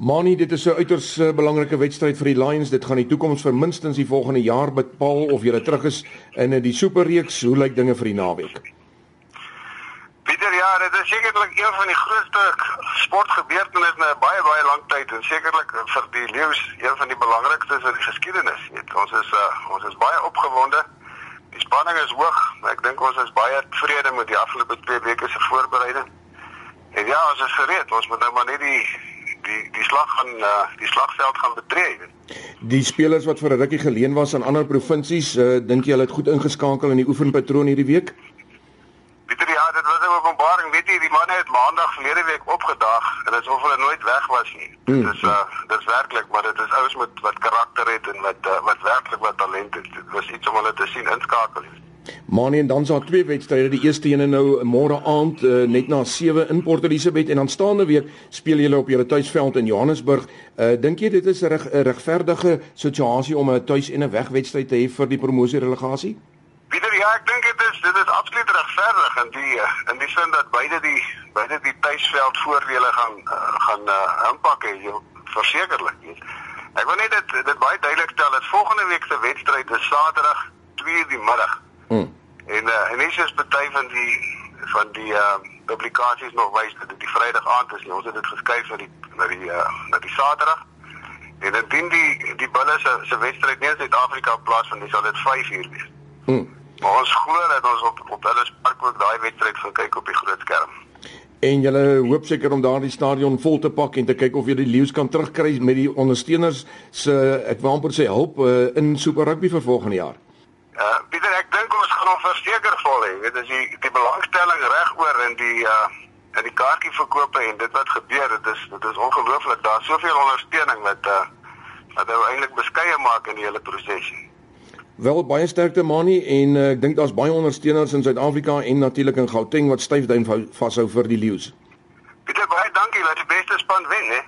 Manie, dit is 'n uiters uh, belangrike wedstryd vir die Lions. Dit gaan die toekoms vir minstens die volgende jaar bepaal of jy terug is in die Superreeks. Hoe lyk dinge vir die naweek? Pieter, ja, dit is sekerlik een van die grootste sportgebeurtenisse in baie baie lang tyd en sekerlik vir die leeu's een van die belangrikstes in die geskiedenis. Weet, ons is uh, ons is baie opgewonde. Die spanning is hoog. Ek dink ons is baie tevrede met die afgelope 2 weke se voorbereiding. En ja, ons is gereed. Ons moet nou maar net die die die slag gaan uh, die slagveld gaan betree. Die spelers wat vir 'n rukkie geleen was aan ander provinsies, uh, dink jy hulle het goed ingeskakel in die oefenpatroon hierdie week? Pieter, ja, dit was 'n openbaring. Weet jy, die manne het maandag verlede week opgedag en dit is of hulle nooit weg was nie. Hmm. Dit is uh dit is werklik, maar dit is ouens met wat karakter het en met uh, wat werklik wat talent het. Dit was iets om hulle te sien inskakel. Manie en dan sal twee wedstryde. Die eerste een nou môre aand uh, net na 7 in Port Elizabeth en dan staande week speel julle op julle tuisveld in Johannesburg. Uh, Dink jy dit is 'n reg, regverdige situasie om 'n tuis en 'n wegwedstryd te hê vir die promosie relegasie? Ja, ek dink dit is dit is absoluut regverdig in die in die sin dat beide die beide die tuisveld voordele gaan gaan uh, impak hê, versekerlik. Ek wil net dit dit baie duidelik stel dat volgende week se wedstryd is Saterdag 2:00 die middag. En uh, en is party van die van die uh publikasies nog wys dat dit die Vrydag aand is. Ons het dit geskuif na die na die uh na die Saterdag. En dan dien die die bulle se se wedstryd nie in Suid-Afrika plaas van dis sal dit 5 uur wees. Hmm. Maar ons glo dat ons op op hulle spark ook daai wedstryd gaan kyk op die groot skerm. En julle hoop seker om daardie stadion vol te pak en te kyk of jy die leeu's kan terugkry met die ondersteuners se ek wou amper sê hulp uh, in Super Rugby vir volgende jaar. Uh Pieter, ek dink ons verseker vol hê. Dit is die die belangstelling regoor in die uh in die kaartjieverkope en dit wat gebeur, dit is dit is ongelooflik. Daar's soveel ondersteuning wat uh wat nou eintlik beskeie maak in die hele proses. Wel baie sterkte Mani en uh, ek dink daar's baie ondersteuners in Suid-Afrika en natuurlik in Gauteng wat styf duim vashou vir die leeu's. Pieter, baie dankie dat die beste span wen, hè.